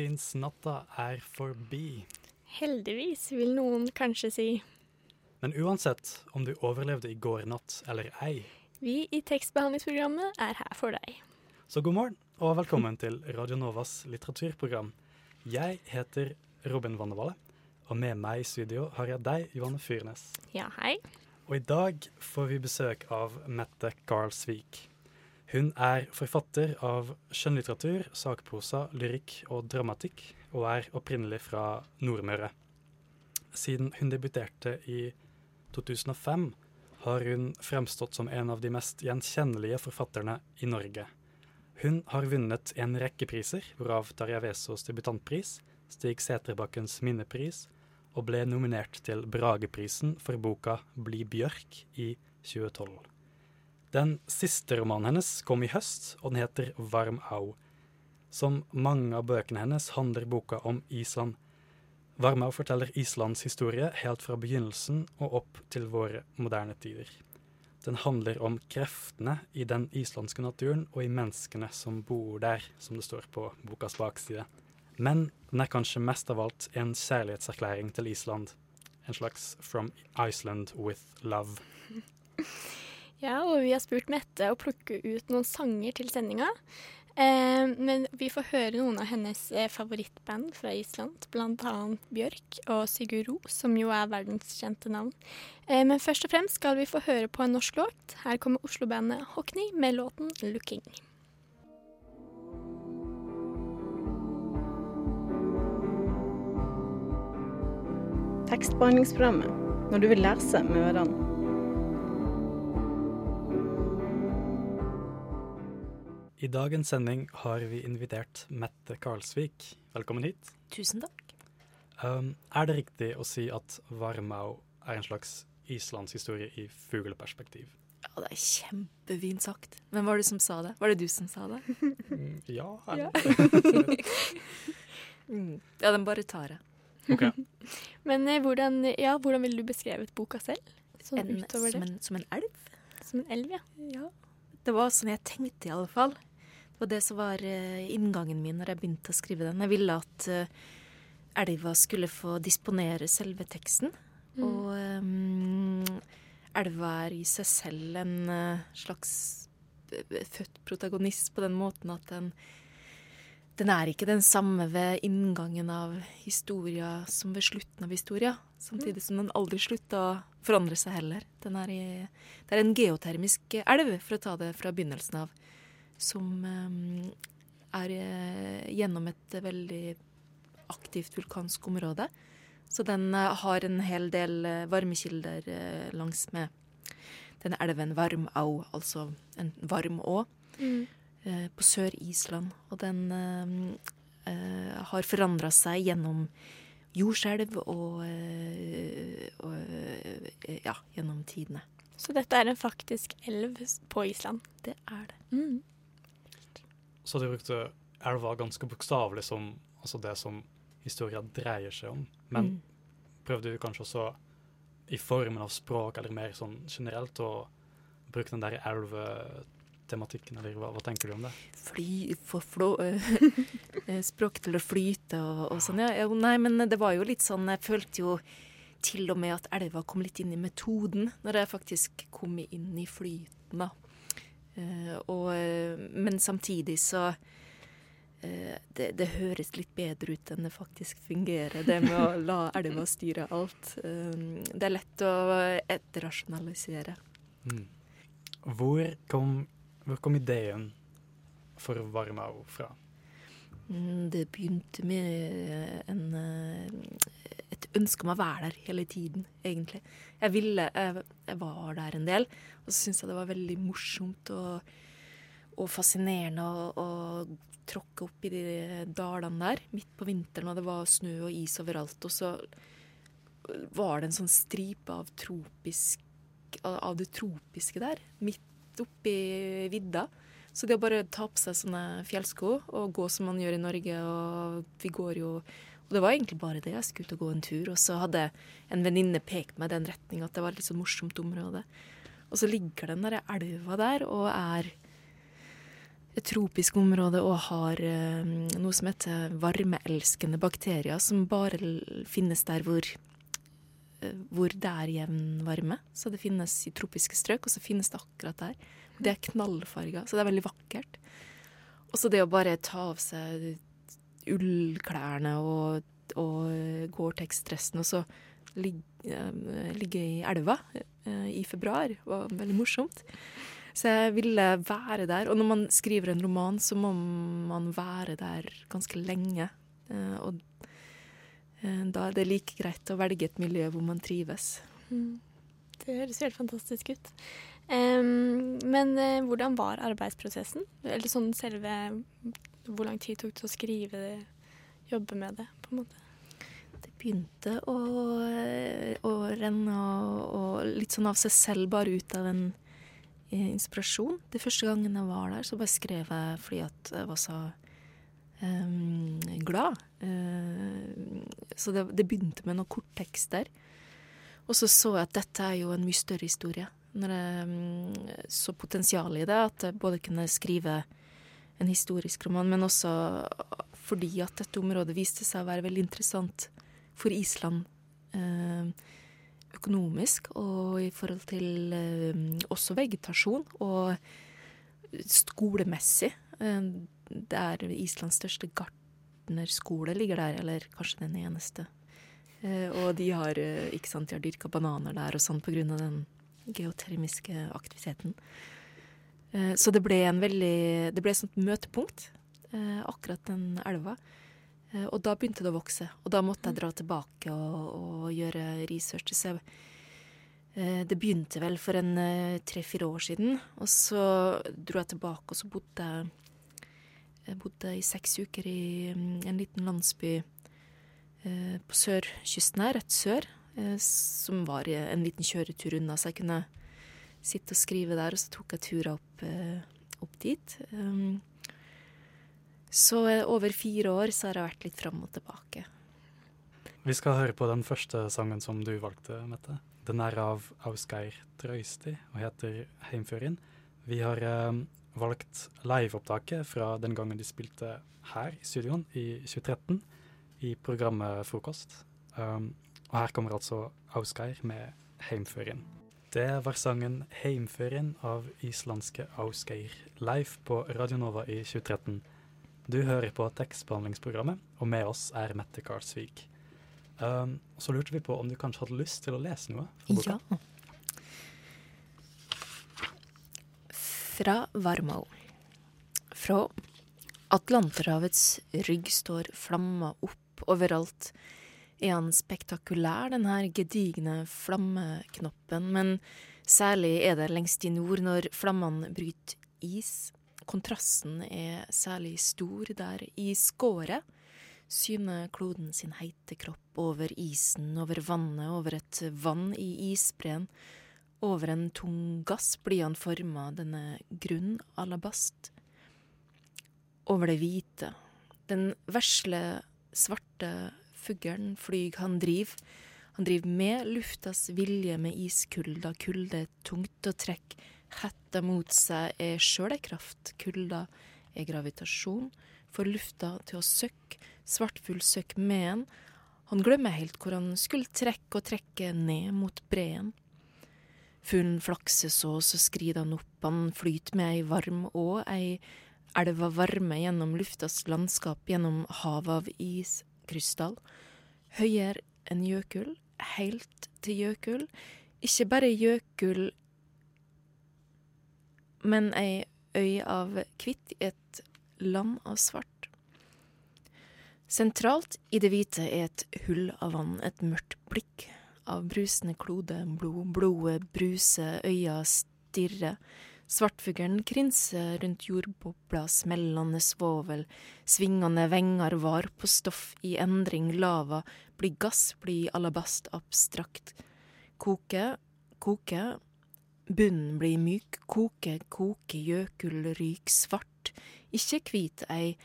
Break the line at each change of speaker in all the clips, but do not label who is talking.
Valentinsnatta er forbi.
Heldigvis, vil noen kanskje si.
Men uansett om du overlevde i går natt eller ei,
Vi i tekstbehandlingsprogrammet er her for deg.
så god morgen og velkommen til Radio Novas litteraturprogram. Jeg heter Robin Vannevalle, og med meg i studio har jeg deg, Johanne Fyrnes.
Ja, hei.
Og i dag får vi besøk av Mette Karlsvik. Hun er forfatter av skjønnlitteratur, sakprosa, lyrikk og dramatikk, og er opprinnelig fra Nordmøre. Siden hun debuterte i 2005, har hun fremstått som en av de mest gjenkjennelige forfatterne i Norge. Hun har vunnet en rekke priser, hvorav Tarjei Vesaas debutantpris, Stig Seterbakkens minnepris, og ble nominert til Brageprisen for boka Bli bjørk i 2012. Den siste romanen hennes kom i høst, og den heter Varm au. Som mange av bøkene hennes handler boka om Island. Varm au forteller Islands historie helt fra begynnelsen og opp til våre moderne tider. Den handler om kreftene i den islandske naturen og i menneskene som bor der, som det står på bokas bakside. Men den er kanskje mest av alt en kjærlighetserklæring til Island. En slags From Iceland with love.
Ja, og vi har spurt Mette å plukke ut noen sanger til sendinga. Eh, men vi får høre noen av hennes eh, favorittband fra Island, bl.a. Bjørk og Sigurd Ro, som jo er verdenskjente navn. Eh, men først og fremst skal vi få høre på en norsk låt. Her kommer Oslo-bandet Hockney med låten 'Looking'.
Tekstbehandlingsprogrammet når du vil lese med
I dagens sending har vi invitert Mette Karlsvik. Velkommen hit.
Tusen takk.
Um, er det riktig å si at Varmau er en slags islandshistorie i fugleperspektiv?
Ja, det er kjempefint sagt. Hvem var det som sa det? Var det du som sa det?
Mm, ja,
Ja. Mm. Ja, den bare tar jeg.
Ok.
Men eh, hvordan, ja, hvordan ville du beskrevet boka selv? Sånn
En,
utover
som,
det.
en, som en elv?
Som en elv, ja.
Ja. Det var sånn jeg tenkte, i alle fall. Var det som var eh, inngangen min når jeg begynte å skrive den. Jeg ville at eh, elva skulle få disponere selve teksten.
Mm.
Og um, elva er i seg selv en slags født protagonist på den måten at den den er ikke den samme ved inngangen av historia som ved slutten av historia. Samtidig som den aldri slutta å forandre seg heller. Den er i, det er en geotermisk elv, for å ta det fra begynnelsen av, som eh, er eh, gjennom et veldig aktivt vulkansk område. Så den eh, har en hel del eh, varmekilder langs med denne elven Varmau, altså en varm å
Mm.
på Sør-Island. Og den eh, eh, har forandra seg gjennom jordskjelv og, og ja, gjennom tidene.
Så dette er en faktisk elv på Island.
Det er det.
Mm.
Så de brukte elva ganske bokstavelig som altså det som historia dreier seg om. Men
Mm.
prøvde du kanskje også i formen av språk eller mer sånn generelt å bruke den der elvetematikken, eller hva, hva tenker du om det?
Fly, for flå, eh, språk til å flyte og, og sånn. Ja, jo, nei, men det var jo litt sånn Jeg følte jo til og med at elva kom litt inn i metoden, når jeg faktisk kom inn i flyten, da. Eh, og, eh, men samtidig så eh, det, det høres litt bedre ut enn det faktisk fungerer, det med å la elva styre alt. Det er lett å etterrasjonalisere.
Mm. Hvor, kom, hvor kom ideen for Varmau fra?
Mm, Det begynte med en, eh, meg å være der hele tiden, egentlig. Jeg ville, jeg, jeg var der en del, og så syntes jeg det var veldig morsomt og, og fascinerende å, tråkke opp i de dalene der midt på vinteren, og det var snø og is overalt. Og så var det en sånn stripe av, tropisk, av det tropiske der, midt oppi vidda. Så det å bare ta på seg sånne fjellsko og gå som man gjør i Norge, og vi går jo det var egentlig bare det. Jeg skulle ut og gå en tur, og så hadde en venninne pekt meg i den retninga at det var et litt så morsomt område. Og så ligger den der elva der og er et tropisk område og har eh, noe som heter varmeelskende bakterier, som bare finnes der hvor, eh, hvor det er jevn varme. Så det finnes i tropiske strøk, og så finnes det akkurat der. Det er knallfarga, så det er veldig vakkert. Og så det å bare ta av seg ullklærne og, og Gore-Tex-dressen, og så ligge, eh, ligge, i elva eh, i februar, var veldig morsomt. Så jeg ville være der. Og når man skriver en roman, så må man være der ganske lenge. Eh, og da er det like greit å velge et miljø hvor man trives.
Mm. Det høres helt fantastisk ut. Um, men hvordan var arbeidsprosessen? Eller sånn selve Hvor lang tid tok det å skrive det, jobbe med det, på en måte?
Det begynte å, å renne og, og, litt sånn av seg selv, bare ut av en eh, inspirasjon. De første gangen jeg var der, så bare skrev jeg fordi at jeg var så um, glad. Uh, så det, det, begynte med noen korttekster. Og så så jeg at dette er jo en mye større historie når jeg um, så potensialet i det, at jeg både kunne skrive en historisk roman, men også fordi at dette området viste seg å være veldig interessant for Island eh, økonomisk, og i forhold til eh, også vegetasjon og skolemessig. Eh, det er Islands største gartnerskole ligger der, eller kanskje den eneste. Og de har ikke sant, de har dyrka bananer der og sånn av den geotermiske aktiviteten. Eh, så det ble en veldig Det ble et sånt møtepunkt, eh, akkurat den elva. Eh, og da begynte det å vokse. Og da måtte jeg dra tilbake og, og gjøre research. Så jeg, det begynte vel for en tre-fire år siden. Og så dro jeg tilbake, og så bodde jeg bodde i seks uker i mm, en liten landsby på sørkysten her, rett sør. Eh, som var en liten kjøretur unna, så jeg kunne sitte og skrive der. Og så tok jeg turer opp, eh, opp dit. Um, så over fire år så har jeg vært litt fram og tilbake.
Vi skal høre på den første sangen som du valgte, Mette. Den er av Ausgeir Trøysti og heter 'Heimførin'. Vi har um, valgt liveopptaket fra den gangen de spilte her i studioen i 2013 i programmet Frokost. Um, og her kommer altså Ausgeir med 'Heimførin'. Det var sangen 'Heimferien' av islandske Ausgeir Leif på Radio Nova i 2013. Du hører på tekstbehandlingsprogrammet, og med oss er Mette Karlsvik. Um, så lurte vi på om du kanskje hadde lyst til å lese noe boka?
Ja. Fra Varmau. Fra Atlanterhavets rygg står flamma opp overalt er han spektakulær, den her gedigne flammeknoppen, men særlig er det lengst i nord når flammene bryter is. Kontrasten er særlig stor der i skåret syner kloden sin heite kropp over isen, over vannet, over et vann i isbreen. Over en tung gass blir han forma, denne grunn alabast. Over det hvite, den vesle, svarte fuglen flyg han driver. Han driver med luftas vilje med iskulda, kulde tungt å trekke. Hetta mot seg er sjøl ei kraft, kulda er gravitasjon. Får lufta til å søkke, svartfugl søkk med en. Han glemmer helt hvor han skulle trekke og trekke ned mot breen. Fuglen flakser så, så skrider han opp, han flyter med ei varm og ei elva varme gjennom luftas landskap, gjennom havet av is, krystall. Høyere enn Jøkul, helt til Jøkul. Ikke bare Jøkul, men ei øy av hvitt i et land av svart. Sentralt i det hvite er et hull av vann, et mørkt blikk av brusende klode, blod. Blodet bruser, øya stirrer. Svartfuglen krinser rundt jordbobla, smellende svovel, svingende venger var på stoff i endring, lava blir gass, blir alabast abstrakt. Koke, koke, bunnen blir myk, koke, koke, gjøkull ryk, svart, ikke hvit ei,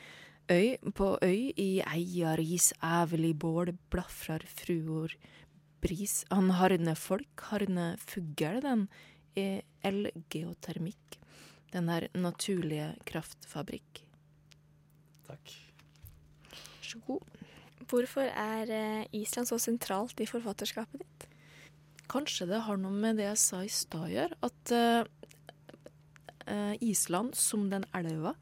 øy på øy i eia ris, ævelig bål, blafrar fruor, bris, han harne folk, harne fugl, den er Geotermikk. Den er naturlige kraftfabrikk.
Takk.
Vær så god.
Hvorfor er eh, Island så sentralt i forfatterskapet ditt?
Kanskje det har noe med det jeg sa i stad å gjøre, at eh, eh, Island, som den elva,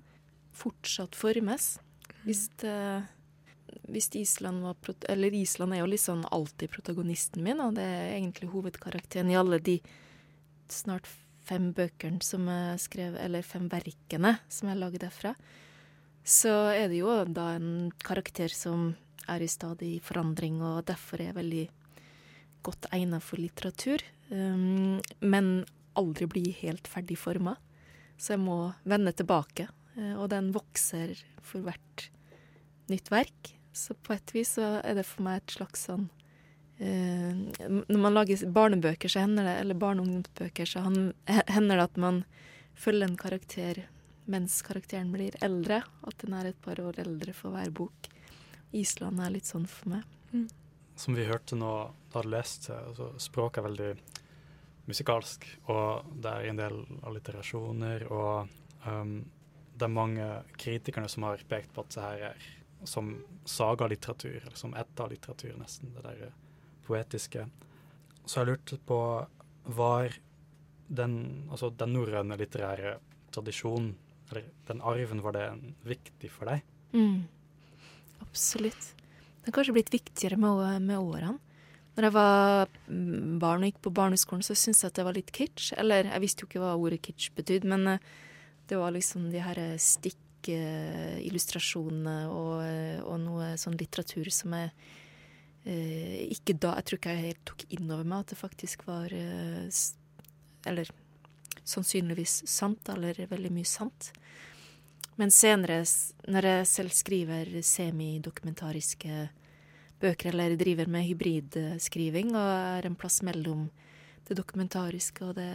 fortsatt formes. Hvis, det, hvis Island var prot Eller Island er jo sånn alltid protagonisten min, og det er egentlig hovedkarakteren i alle de snart fem bøkene som jeg skrev, eller fem verkene som jeg laget derfra. Så er det jo da en karakter som er i stadig forandring, og derfor er jeg veldig godt egnet for litteratur. Um, men aldri bli helt ferdig forma. Så jeg må vende tilbake. Uh, og den vokser for hvert nytt verk. Så på et vis så er det for meg et slags sånn Når man lager barnebøker, så hender det, eller barne- og ungdomsbøker, så hender det at man følger en karakter mens karakteren blir eldre. At den er et par år eldre for hver bok. Island er litt sånn for meg.
Mm.
Som vi hørte nå da du leste, altså, språket er veldig musikalsk, og det er en del alliterasjoner, og um, det er mange kritikerne som har pekt på at det her er som sagalitteratur, eller som etterlitteratur, nesten, det der poetiske. Så jeg lurte på Var den, altså den norrøne litterære tradisjonen, eller den arven, var det viktig for deg?
Mm. Absolutt. Det har kanskje blitt viktigere med, med årene. Når jeg var mm, barn og gikk på barneskolen, så syntes jeg at det var litt kitsch. Eller jeg visste jo ikke hva ordet kitsch betydde, men eh, det var liksom de her stikkillustrasjonene og, eh, og, noe sånn litteratur som eh, ikke da Jeg tror ikke jeg helt tok inn over meg at det faktisk var eh, Eller sannsynligvis sant, eller veldig mye sant. Men senere, når jeg selv skriver semidokumentariske bøker, eller driver med hybridskriving og er en plass mellom det dokumentariske og det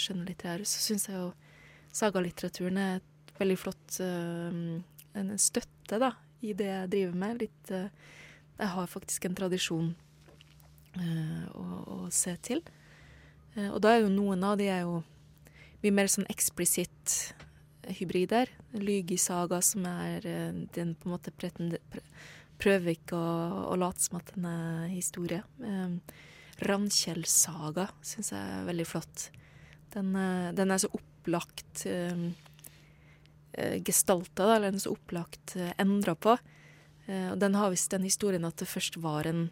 skjønnlitterære, så syns jeg jo sagalitteraturen er et veldig flott uh, en støtte da, i det jeg driver med. Litt, uh, jeg har faktisk en tradisjon uh, å, å, se til. og da er jo noen av de er jo mye mer sånn eksplisitt hybrider. Lygisaga som er den på en måte prøver ikke å, å, late som at den er historie. Um, Ravnkjell saga syns jeg er veldig flott. Den, den er så opplagt um, gestalta, da, eller den er så opplagt uh, endra på. Uh, og den har visst den historien at det først var en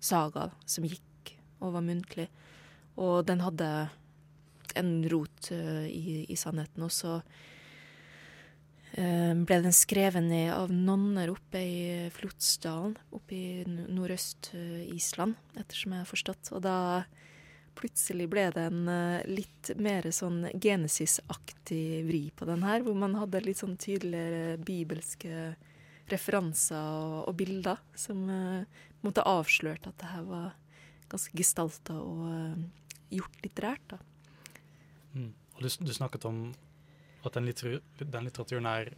saga som gikk og var muntlig. Og den hadde en rot uh, i, i, sannheten. Og så uh, ble den skrevet ned av nonner oppe i Flotsdalen, oppe i nordøst-Island, ettersom jeg har forstått. Og da plutselig ble det en litt mer sånn Genesis-aktig vri på den her, hvor man hadde litt sånn tydeligere bibelske referanser og, og bilder som måtte avslørt at det her var ganske gestalta og gjort litterært.
Mm. Og du, du, snakket om at den, litteratur, den, litteraturen er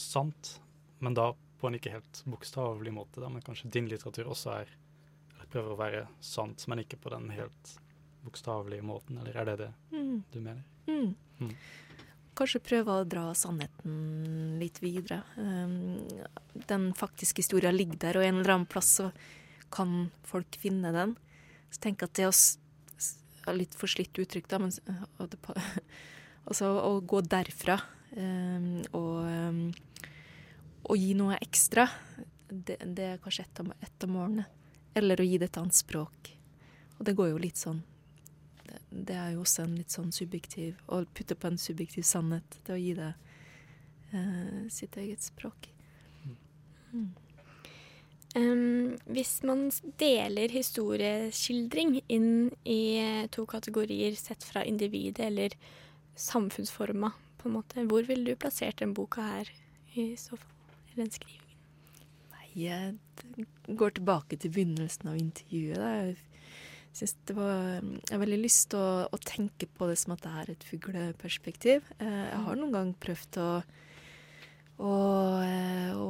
sant, men da på en ikke helt bokstavelig måte. Da. Men kanskje din litteratur også er eller prøver å være sant, men ikke på den helt bokstavelige måten. Eller er det det mm. du mener?
Mm. Kanskje prøve å dra sannheten litt videre. Um, den faktiske historia ligger der, og en eller annen plass så kan folk finne den. Så tenk at det å litt forslitt uttrykk, da, men altså å gå derfra um, og, og gi noe ekstra, det, det er kanskje et av, et av målene. Eller å gi det et annet språk. Og det går jo litt sånn det, er jo også en litt sånn subjektiv Å putte på en subjektiv sannhet. til å gi det uh, sitt eget språk.
Mm. Um, hvis man deler historieskildring inn i to kategorier sett fra individet eller samfunnsforma, på en måte. Hvor ville du plassert den boka her i så fall? Eller den skrivingen?
Nei, Jeg går tilbake til begynnelsen av intervjuet. Da. Jeg det var Jeg har veldig lyst til å, å, tenke på det som at det er et fugleperspektiv. Eh, jeg har noen gang prøvd å, å, eh, å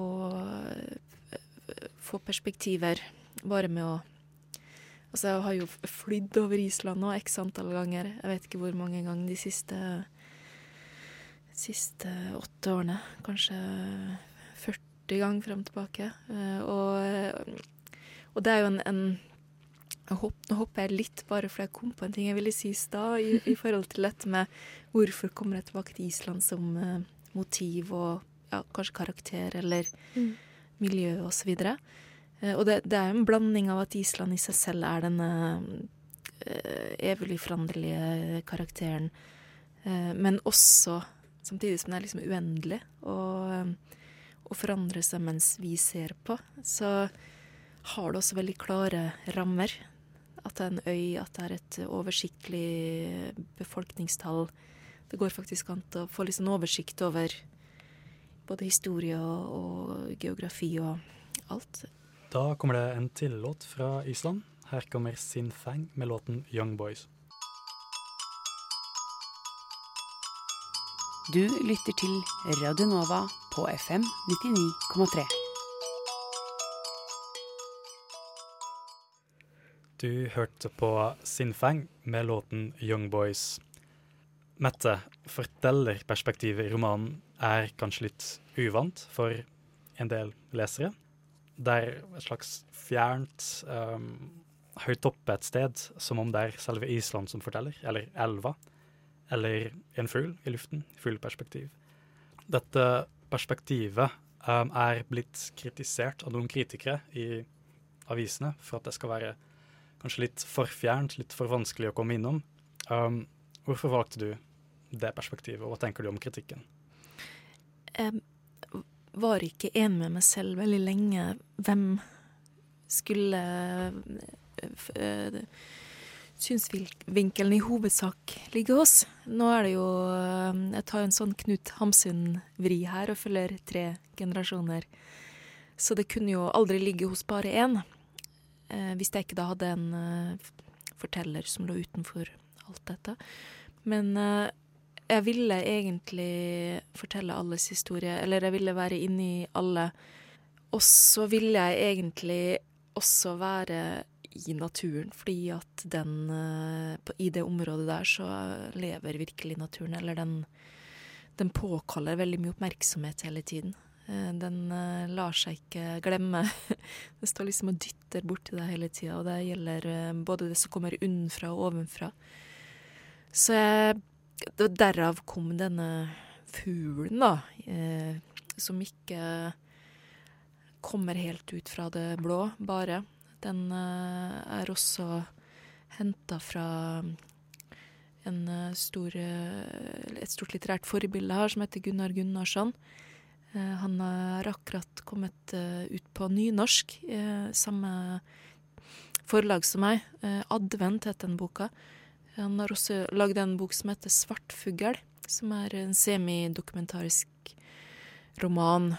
få perspektiver bare med å Altså, jeg har jo flydd over Island nå x antall ganger. Jeg vet ikke hvor mange ganger de siste, siste åtte årene. Kanskje 40 ganger frem og tilbake. Og, og, det er jo en, en Nå hopper jeg litt bare fordi jeg kom på en ting jeg ville si i stad, i, i, forhold til dette med hvorfor kommer jeg tilbake til Island som uh, motiv og ja, kanskje karakter eller mm. miljø osv. Uh, Eh, og det, det, er jo en blanding av at Island i seg selv er denne uh, evig foranderlige karakteren, uh, men også samtidig som den er liksom uendelig og, og forandrer seg mens vi ser på, så har det også veldig klare rammer. At det er en øy, at det er et oversiktlig befolkningstall. Det går faktisk an å få litt sånn oversikt over både historie og, og geografi og alt.
Da kommer det en til låt fra Island. Her kommer Sin Fang med låten Young Boys.
Du lytter til Radio Nova på FM 99,3.
Du hørte på Sinfang med låten Young Boys. Mette, fortellerperspektivet i romanen er kanskje litt uvant for en del lesere det er et slags fjernt, um, høyt oppe et sted, som om det er selve Island som forteller, eller elva, eller en fugl i luften, fugleperspektiv. Dette perspektivet um, er blitt kritisert av noen kritikere i avisene for at det skal være kanskje litt for fjernt, litt for vanskelig å komme innom. Um, hvorfor valgte du det perspektivet, og hva tenker du om kritikken?
Jeg var ikke enig med meg selv veldig lenge hvem skulle uh, synsvinkelen i hovedsak ligge hos. Nå er det jo Jeg tar en sånn Knut Hamsun-vri her og følger tre generasjoner. Så det kunne jo aldri ligge hos bare én. Eh, hvis jeg ikke da hadde en uh, forteller som lå utenfor alt dette. Men uh, jeg ville egentlig fortelle alles historie, eller jeg ville være inni alle. Og så ville jeg egentlig også være i naturen, fordi at den eh, I det området der så lever virkelig naturen, eller den, den påkaller veldig mye oppmerksomhet hele tiden. Eh, den eh, lar seg ikke glemme. Det står liksom og dytter borti deg hele tida, og det gjelder både det som kommer unnenfra og ovenfra. Så jeg Derav kom denne fuglen, da, eh, som ikke kommer helt ut fra det blå, bare. Den eh, er også henta fra eh, stor, eh, et stort litterært forbilde her, som heter Gunnar Gunnarsson. Eh, han har akkurat kommet eh, ut på nynorsk, samme forlag som meg. Advent heter den boka. Han har også lagd en bok som heter 'Svartfugl', som er en semidokumentarisk roman.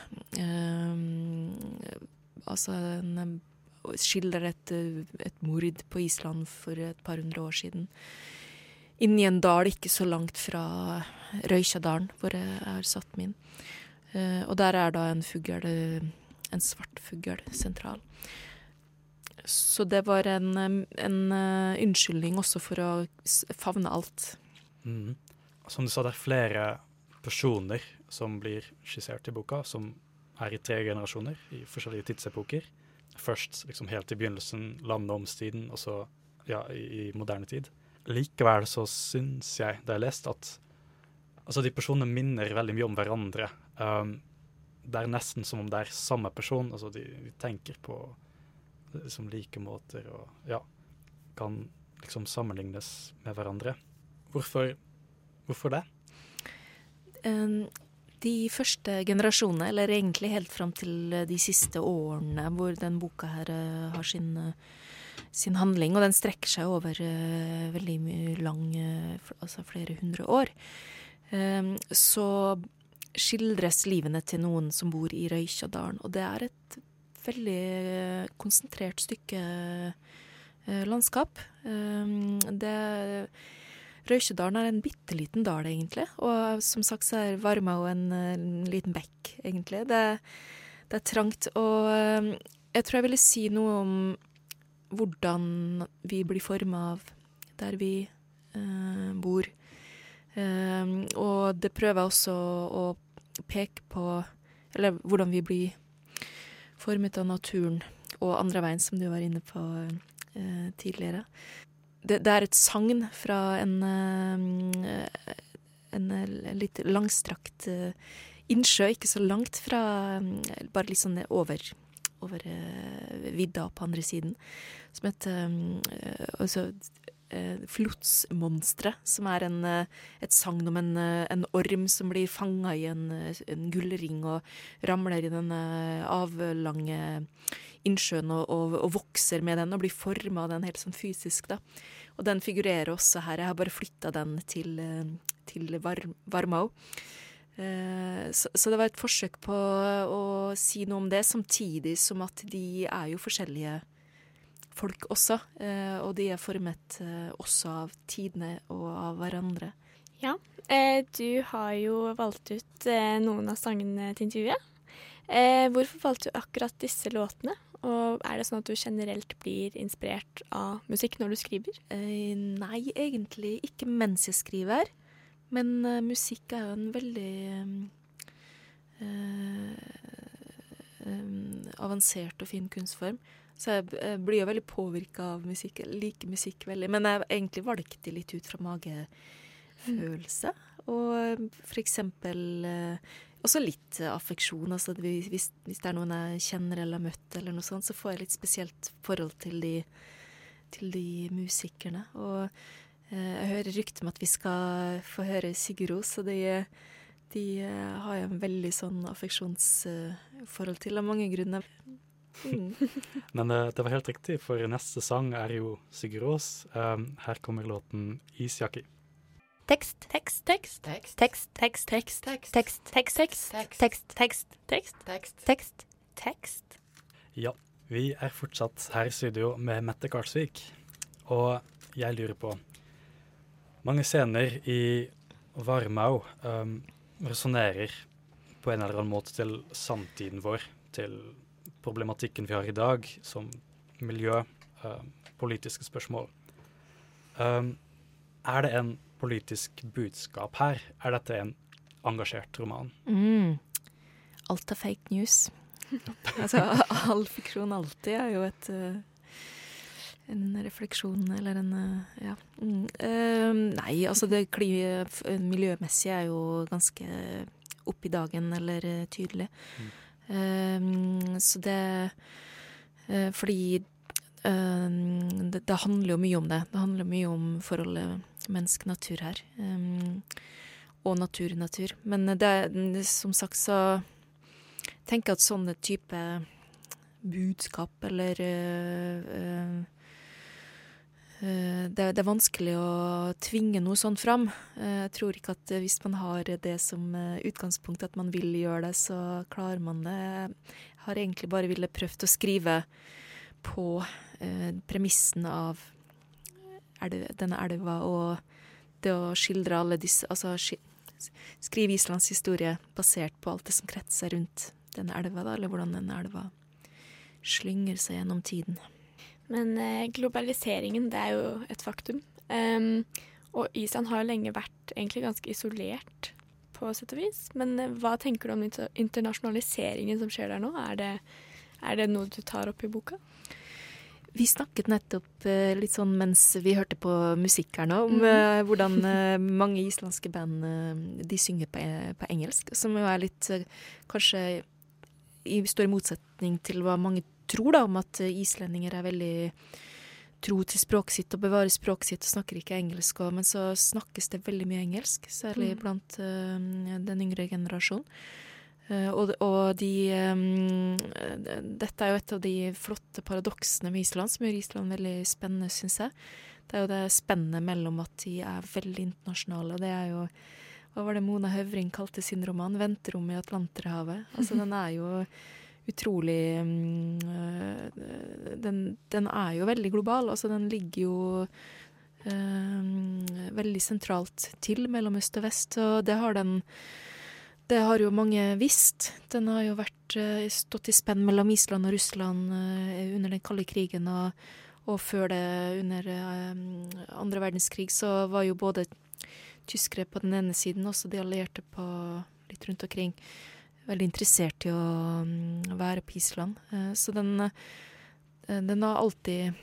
Altså en skildrer et, et mord på Island for et par hundre år siden. Inni en dal ikke så langt fra Røykjadalen, hvor jeg har satt min. Uh, og der er da en fugl, en svart fugl, sentral. Så det var en, en uh, unnskyldning også for å favne alt.
Mm. Som du sa, det er flere personer som blir skissert i boka, som er i tre generasjoner i forskjellige tidsepoker. Først liksom helt i begynnelsen, landomstiden, og så ja, i, i, moderne tid. Likevel så syns jeg, da jeg leste, at altså, de personene minner veldig mye om hverandre. Um, det er nesten som om det er samme person. Altså, de, de tenker på liksom like måter og ja, kan liksom sammenlignes med hverandre. Hvorfor, hvorfor det?
De første generasjonene, eller egentlig helt fram til de siste årene hvor den boka her uh, har sin, sin handling, og den strekker seg over uh, veldig lang, uh, altså flere hundre år, um, så skildres livene til noen som bor i Røykjadalen. Og det er et veldig konsentrert stykke eh, landskap. Eh, det Røykjedalen er en bitte liten dal, egentlig. Og som sagt så er Varmau en, en liten bekk, egentlig. Det, det, er trangt. Og jeg tror jeg ville si noe om hvordan vi blir forma av der vi eh, bor. Eh, og det prøver jeg også å peke på Eller hvordan vi blir formet av naturen og andre veien, som du var inne på eh, tidligere. Det, det, er et sagn fra en, eh, en, en litt langstrakt eh, innsjø, ikke så langt fra Bare litt sånn over, over vidda på andre siden, som heter altså, eh, Flotsmonsteret, som er en, eh, et sagn om en, eh, en, orm som blir fanga i en, eh, en, gullring og ramler i den avlange innsjøen og, og, og, vokser med den og blir forma av den helt sånn fysisk. da. Og den figurerer også her. Jeg har bare flytta den til, til Var Varmau. Så, så, det var et forsøk på å si noe om det, samtidig som at de er jo forskjellige folk også. Eh, og de er formet eh, også av tidene og av hverandre.
Ja, eh, du har jo valgt ut noen av sangene til intervjuet. Hvorfor valgte du akkurat disse låtene? Og er det sånn at du generelt blir inspirert av musikk når du skriver?
nei, egentlig ikke mens jeg skriver. Men musikk er jo en veldig avansert og fin kunstform. Så jeg blir jo veldig påvirka av musikk. Jeg liker musikk veldig. Men jeg egentlig valgte litt ut fra magefølelse. Og for eksempel eh, også litt affeksjon. Altså hvis, hvis, det er noen jeg kjenner eller har møtt, eller noe sånt, så får jeg litt spesielt forhold til de, til de musikerne. Og eh, jeg hører rykter om at vi skal få høre Sigurd Ros, og de, de eh, har jeg en veldig sånn affeksjonsforhold til av mange grunner.
Mm. Men uh, det var helt riktig, for neste sang er jo Sigurd Aas. Um, her kommer låten 'Isjakke'.
Tekst, tekst, tekst, tekst, tekst, tekst, tekst, tekst, tekst, tekst, tekst, tekst, tekst, tekst, tekst, tekst.
Ja, vi er fortsatt her i studio med Mette Karlsvik, og jeg lurer på Mange scener i Varmau um, resonnerer på en eller annen måte til samtiden vår, til problematikken vi har i dag, som miljø, uh, politiske spørsmål. Um, er det en politisk budskap her? Er dette en engasjert roman?
Mm. Alt er fake news. altså, all fiksjon alltid er jo et uh, en refleksjon eller en uh, ja. Mm. Uh, nei, altså det miljømessige er jo ganske opp i dagen eller tydelig. Mm. Um, så det uh, Fordi um, det, det, handler jo mye om det. Det handler mye om forholdet menneske-natur her. Um, og natur-natur. Men det, som sagt så tenker jeg at sånne type budskap eller uh, Eh, det, det, er vanskelig å tvinge noe sånt fram. Eh, jeg tror ikke at hvis man har det som eh, utgangspunkt, at man vil gjøre det, så klarer man det. Jeg har egentlig bare ville prøvd å skrive på eh, premissen av elv, denne elva og det å skildre alle disse Altså skrive Islands historie basert på alt det som kretser rundt denne elva, da, eller hvordan denne elva slynger seg gjennom tiden.
Men eh, globaliseringen, det er jo et faktum. Um, og Island har jo lenge vært egentlig ganske isolert, på sett og vis. Men eh, hva tenker du om internasjonaliseringen som skjer der nå? Er det, er det noe du tar opp i boka?
Vi snakket nettopp eh, litt sånn mens vi hørte på musikk her nå, om mm. hvordan mange islandske band de synger på, på, engelsk. Som jo er litt kanskje i stor motsetning til hva mange tror da, om at islendinger er veldig tro til språket sitt og bevarer språket sitt og snakker ikke engelsk. Og, men så snakkes det veldig mye engelsk, særlig mm. blant uh, den yngre generasjonen. Uh, og, og de um, Dette er jo et av de flotte paradoksene med Island, som gjør Island veldig spennende, syns jeg. Det er jo det spennet mellom at de er veldig internasjonale, og det er jo Hva var det Mona Høvring kalte sin roman? 'Venterom i Atlanterhavet'. Altså, den er jo utrolig um, den, den, er jo veldig global. Altså, den ligger jo eh, veldig sentralt til mellom øst og vest, og det har den det har jo mange visst. Den har jo vært, uh, stått i spenn mellom Island og Russland uh, under den kalde krigen, og, og før det, under andre verdenskrig, så var jo både tyskere på den ene siden, også de allierte på litt rundt omkring, veldig interessert i å um, være på Island. Uh, så den, uh, den har alltid,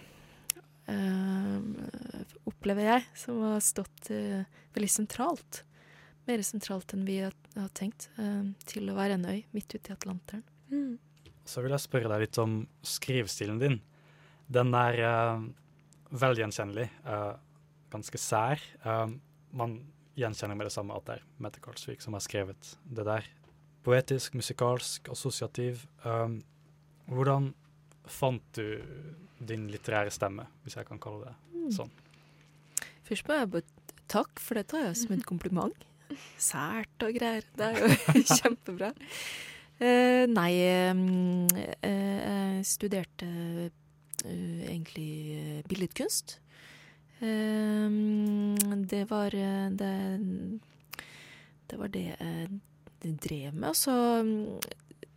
uh, opplever jeg, som har stått veldig sentralt. Mer sentralt enn vi har, tenkt, til å være en øy midt ute i Atlanteren. Mm.
Så vil jeg spørre deg litt om skrivestilen din. Den er veldig gjenkjennelig, ganske sær. man gjenkjenner med det samme at det er Mette Karlsvik som har skrevet det der. Poetisk, musikalsk, assosiativ. Um, hvordan fant du din litterære stemme, hvis jeg kan kalle det mm. sånn?
Først må jeg bare takk, for det tar jeg som en kompliment. Sært og greier. Det er jo kjempebra. Uh, nei, um, uh, jeg studerte uh, egentlig billedkunst. Ehm, det var eh, det Det var det jeg drev med. Og så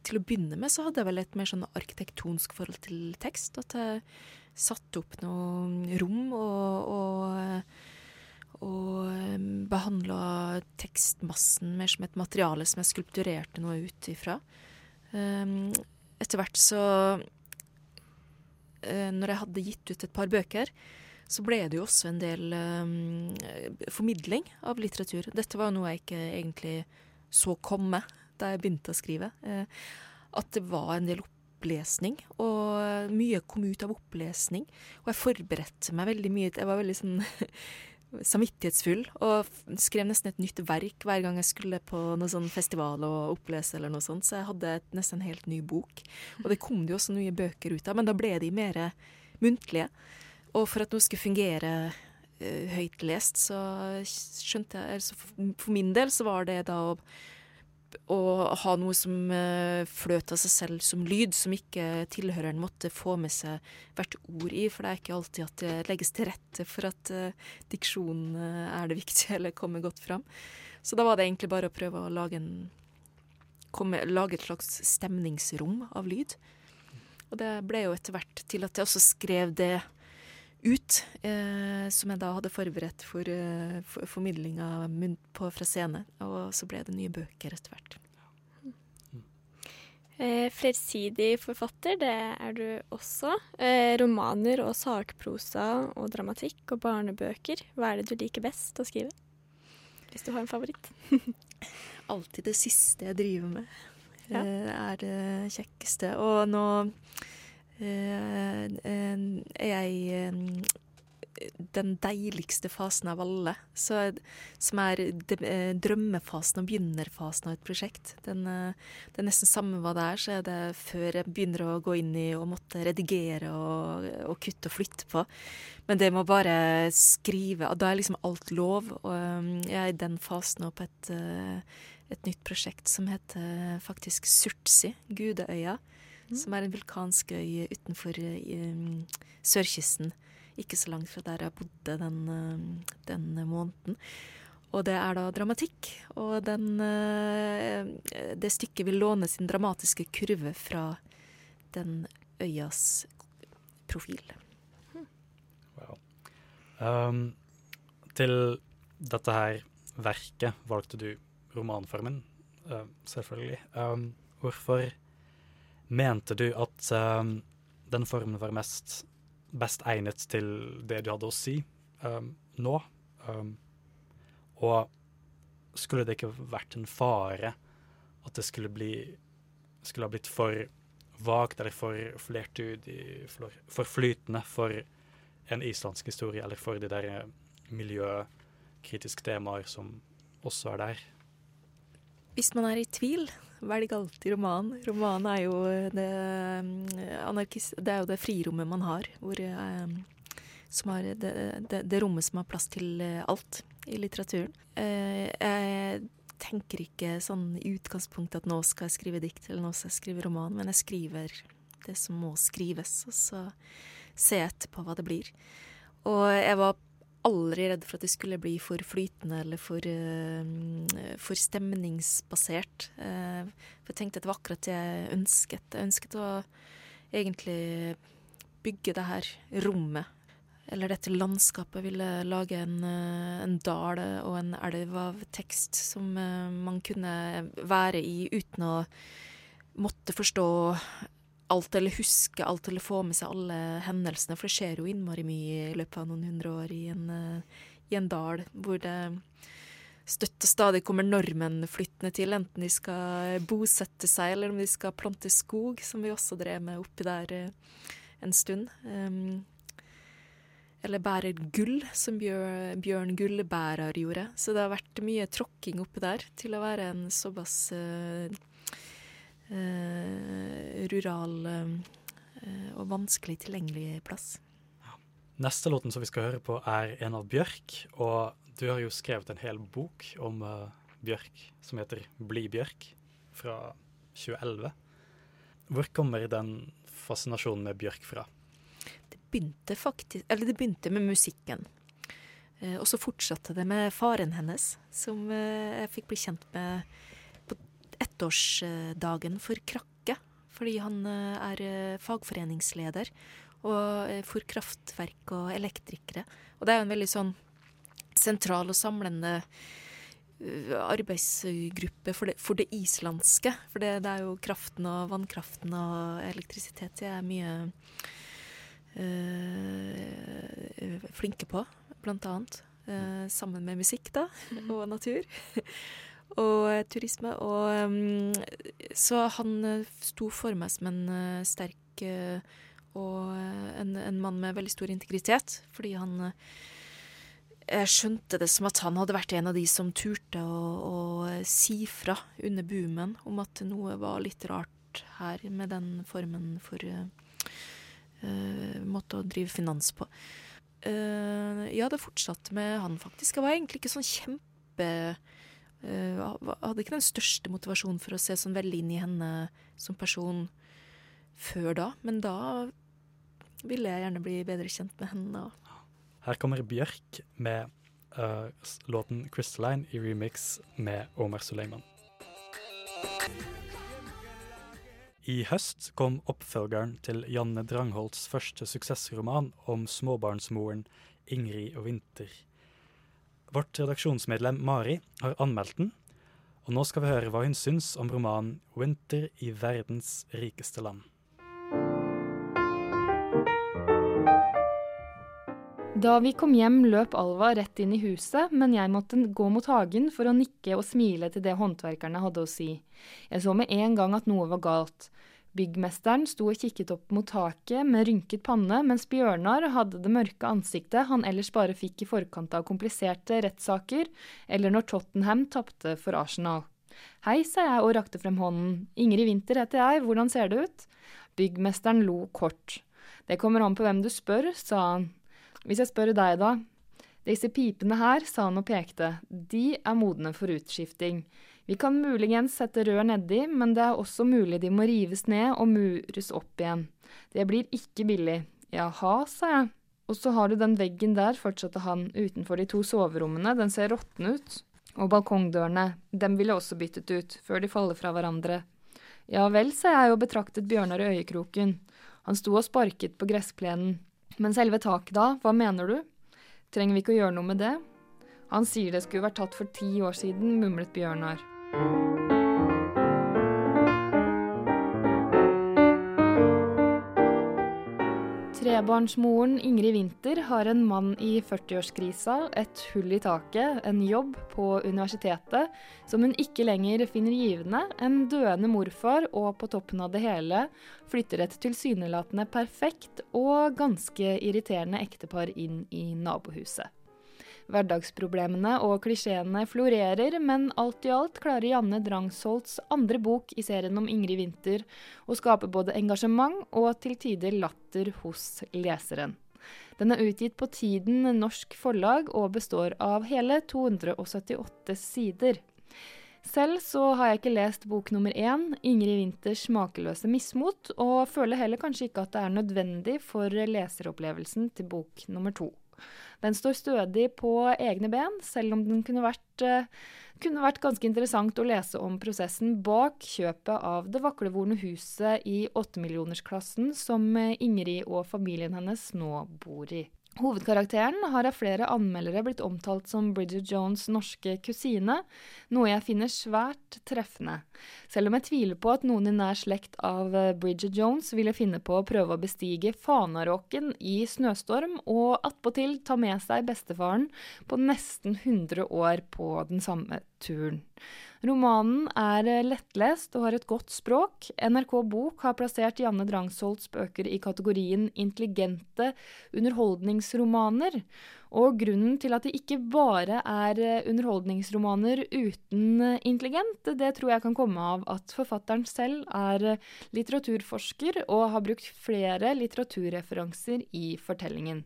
til å begynne med så hadde jeg vel et mer sånn arkitektonsk forhold til tekst. At jeg satte opp noe rom og, og, og behandla tekstmassen mer som et materiale som jeg skulpturerte noe ut ifra. Um, etter hvert så uh, Når jeg hadde gitt ut et par bøker, så ble det jo også en del um, formidling av litteratur. Dette var noe jeg ikke egentlig så komme da jeg begynte å skrive. Uh, at det var en del opplesning, og mye kom ut av opplesning. Og jeg forberedte meg veldig mye. Jeg var veldig sånn samvittighetsfull og skrev nesten et nytt verk hver gang jeg skulle på noen sånn festival og opplese eller noe sånt. Så jeg hadde et, nesten en helt ny bok. Og det kom det jo også nye bøker ut av, men da ble de mer muntlige. Og for at noe skulle fungere uh, høytlest, så skjønte jeg altså For min del så var det da å, å ha noe som uh, fløt av seg selv som lyd, som ikke tilhøreren måtte få med seg hvert ord i. For det er ikke alltid at det legges til rette for at uh, diksjonen er det viktige, eller kommer godt fram. Så da var det egentlig bare å prøve å lage, en, komme, lage et slags stemningsrom av lyd. Og det ble jo etter hvert til at jeg også skrev det ut, eh, som jeg da hadde forberedt for, eh, for formidlinga fra scene. Og så ble det nye bøker etter hvert.
Eh, flersidig forfatter, det er du også. Eh, romaner og sakprosa og dramatikk og barnebøker. Hva er det du liker best å skrive? Hvis du har en favoritt.
Alltid det siste jeg driver med, ja. Eh, er det kjekkeste. Og nå er jeg eh, den deiligste fasen av alle, så, som er eh, drømmefasen og begynnerfasen av et prosjekt. Den, det er nesten samme hva det er, så er det før jeg begynner å gå inn i og måtte redigere og, og kutte og flytte på. Men det må bare skrive, da er liksom alt lov. Og jeg er i den fasen nå på et, et nytt prosjekt som heter faktisk Surtsi, Gudeøya mm. som er en vulkansk øy utenfor um, sørkysten. Ikke så langt fra der jeg bodde den, uh, den måneden. Og det er da dramatikk. Og den, uh, det stykket vil låne sin dramatiske kurve fra den øyas profil.
Wow. Um, til dette her verket valgte du romanformen, uh, selvfølgelig. Um, hvorfor Mente du at um, den formen var mest best egnet til det du hadde å si um, nå? Um, og skulle det ikke vært en fare at det skulle bli skulle ha blitt for vagt eller for flertydig, for, for flytende for en islandsk historie, eller for de der eh, miljøkritiske temaer som også er der?
Hvis man er i tvil, velg alltid roman. Roman er jo det, det er jo det frirommet man har, hvor, som har det, det, det, rommet som har plass til alt. i litteraturen. Eh, jeg tenker ikke sånn i utgangspunktet at nå skal jeg skrive dikt eller nå skal jeg skrive roman, men jeg skriver det som må skrives, og så ser jeg etterpå hva det blir. Og jeg var aldri redd for at det skulle bli for flytende eller for, uh, for stemningsbasert. Uh, for jeg tenkte at det var akkurat det jeg ønsket. Jeg ønsket å egentlig bygge det her rommet eller dette landskapet ville lage en, eh, en dal og en elv av tekst som man kunne være i uten å måtte forstå alt eller huske alt eller få med seg alle hendelsene. For det skjer jo innmari mye i løpet av noen hundre år i en, uh, i en dal hvor det støtt og stadig kommer nordmenn flyttende til, enten de skal bosette seg eller om de skal plante skog, som vi også drev med oppi der uh, en stund. Um, eller bærer gull, som Bjørn, Bjørn Gullbærer gjorde. Så det har vært mye tråkking oppi der til å være en såpass uh, rural uh, og vanskelig tilgjengelig plass.
Neste låten som vi skal høre på, er en av Bjørk. Og du har jo skrevet en hel bok om Bjørk som heter Bli Bjørk, fra 2011. Hvor kommer den fascinasjonen med Bjørk fra?
Det begynte faktisk Eller det begynte med musikken. Eh, og så fortsatte det med faren hennes, som eh, jeg fikk bli kjent med ettårsdagen for Krakke. Fordi han eh, er fagforeningsleder og for kraftverk og elektrikere. Og det er jo en veldig sånn sentral og samlende arbeidsgruppe for det, for det islandske. For det, det, er jo kraften og vannkraften og elektrisitet jeg er mye øh, flinke på, blant annet. Øh, sammen med musikk, da, og natur. Og turisme. Og um, Så han sto for meg som en sterk uh, og en, en, mann med veldig stor integritet, fordi han jeg skjønte det som at han hadde vært en av de som turte å, å si fra under boomen om at noe var litt rart her med den formen for uh, uh, måte å drive finans på. Uh, ja, det fortsatte med han, faktisk. Jeg var egentlig ikke sånn kjempe uh, Hadde ikke den største motivasjonen for å se sånn veldig inn i henne som person før da, men da ville jeg gjerne bli bedre kjent med henne.
Her kommer Bjørk med uh, låten 'Crystalline' i remix med Omar Suleiman. I høst kom oppfølgeren til Janne Drangholts første suksessroman om småbarnsmoren Ingrid og Vinter. Vårt redaksjonsmedlem Mari har anmeldt den, og nå skal vi høre hva hun syns om romanen 'Winter i verdens rikeste land'.
Da vi kom hjem, løp Alva rett inn i huset, men jeg måtte gå mot hagen for å nikke og smile til det håndverkerne hadde å si. Jeg så med en gang at noe var galt. Byggmesteren sto og kikket opp mot taket med rynket panne, mens Bjørnar hadde det mørke ansiktet han ellers bare fikk i forkant av kompliserte rettssaker, eller når Tottenham tapte for Arsenal. Hei, sa jeg og rakte frem hånden. Ingrid Winther heter jeg, hvordan ser det ut? Byggmesteren lo kort. Det kommer an på hvem du spør, sa han. Hvis jeg spør deg, da. Disse pipene her, sa han og pekte, de er modne for utskifting. Vi kan muligens sette rør nedi, men det er også mulig de må rives ned og mures opp igjen. Det blir ikke billig. Jaha, sa jeg. Og så har du den veggen der, fortsatte han, utenfor de to soverommene, den ser råtten ut. Og balkongdørene, dem ville også byttet ut, før de faller fra hverandre. Ja vel, sa jeg og betraktet Bjørnar i øyekroken. Han sto og sparket på gressplenen. Men selve taket da, hva mener du? Trenger vi ikke å gjøre noe med det? Han sier det skulle vært tatt for ti år siden, mumlet Bjørnar. Trebarnsmoren Ingrid Winther har en mann i 40-årskrisa, et hull i taket, en jobb på universitetet som hun ikke lenger finner givende, en døende morfar og på toppen av det hele flytter et tilsynelatende perfekt og ganske irriterende ektepar inn i nabohuset. Hverdagsproblemene og klisjeene florerer, men alt i alt klarer Janne Drangsholts andre bok i serien om Ingrid Winther å skape både engasjement og til tider latter hos leseren. Den er utgitt på Tiden Norsk Forlag og består av hele 278 sider. Selv så har jeg ikke lest bok nummer én, Ingrid Winters 'Makeløse mismot', og føler heller kanskje ikke at det er nødvendig for leseropplevelsen til bok nummer to. Den står stødig på egne ben, selv om den kunne vært, uh, kunne vært ganske interessant å lese om prosessen bak kjøpet av det vaklevorne huset i åttemillionersklassen som eh, Ingrid og familien hennes nå bor i. Hovedkarakteren har av flere anmeldere blitt omtalt som Bridget Jones' norske kusine, noe jeg finner svært treffende. Selv om jeg tviler på at noen i nær slekt av eh, Bridget Jones ville finne på å prøve å bestige Fanaråken i snøstorm, og attpåtil ta med seg bestefaren på nesten 100 år på den samme turen. Romanen er eh, lettlest og har et godt språk. NRK Bok har plassert Janne Drangsholts bøker i kategorien intelligente underholdningsromaner. Og grunnen til at det ikke bare er eh, underholdningsromaner uten eh, intelligent, det tror jeg kan komme av at forfatteren selv er eh, litteraturforsker og har brukt flere litteraturreferanser i fortellingen.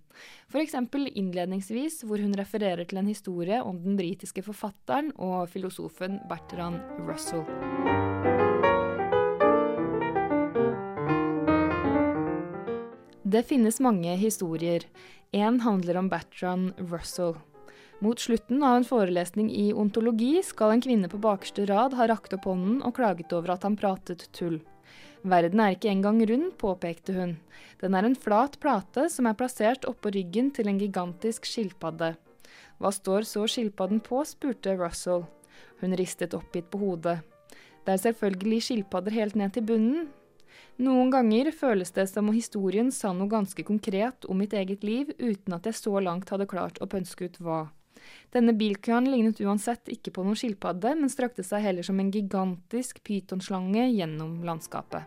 F.eks. For innledningsvis, hvor hun refererer til en historie om den britiske forfatteren og filosofen Bertrand Russell. Det finnes mange historier. En handler om Bertrand Russell. Mot slutten av en forelesning i ontologi skal en kvinne på bakerste rad ha rakt opp hånden og klaget over at han pratet tull. Verden er ikke engang rund, påpekte hun. Den er en flat plate som er plassert oppå ryggen til en gigantisk skilpadde. Hva står så skilpadden på, spurte Russell. Hun ristet oppgitt på hodet. Det er selvfølgelig skilpadder helt ned til bunnen, noen ganger føles det som om historien sa noe ganske konkret om mitt eget liv, uten at jeg så langt hadde klart å pønske ut hva. Denne bilkøen lignet uansett ikke på noen skilpadde, men strakte seg heller som en gigantisk pytonslange gjennom landskapet.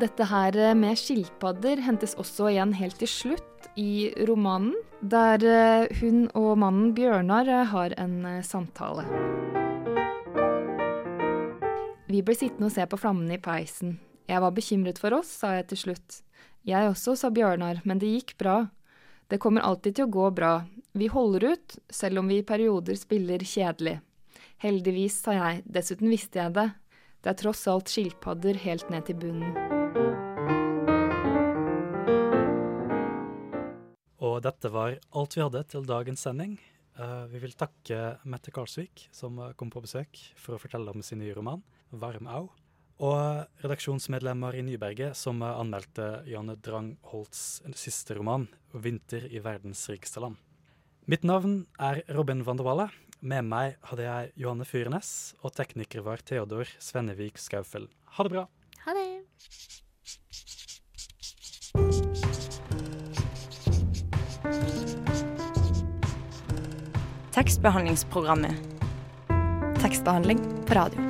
Dette her med skilpadder hentes også igjen helt til slutt i romanen, der eh, hun og mannen Bjørnar har en eh, samtale. Vi ble sittende og se på flammene i peisen. Jeg var bekymret for oss, sa jeg til slutt. Jeg også, sa Bjørnar, men det gikk bra. Det kommer alltid til å gå bra. Vi holder ut, selv om vi i perioder spiller kjedelig. Heldigvis, sa jeg, dessuten visste jeg det. Det er tross alt skilpadder helt ned til bunnen.
Og dette var alt vi hadde til dagens sending. Uh, vi vil takke Mette Karlsvik, som kom på besøk for å fortelle om sin nye roman. Varm au. Og redaksjonsmedlemmer i Nyberget som anmeldte Janne Drangholts siste roman, 'Vinter i verdens rikeste land'. Mitt navn er Robin van der Walle. Med meg hadde jeg Johanne Fyrenes, og tekniker var Theodor Svennevik Skaufel Ha det bra.
Ha det.
Tekstbehandlingsprogrammet. Tekstbehandling på radio.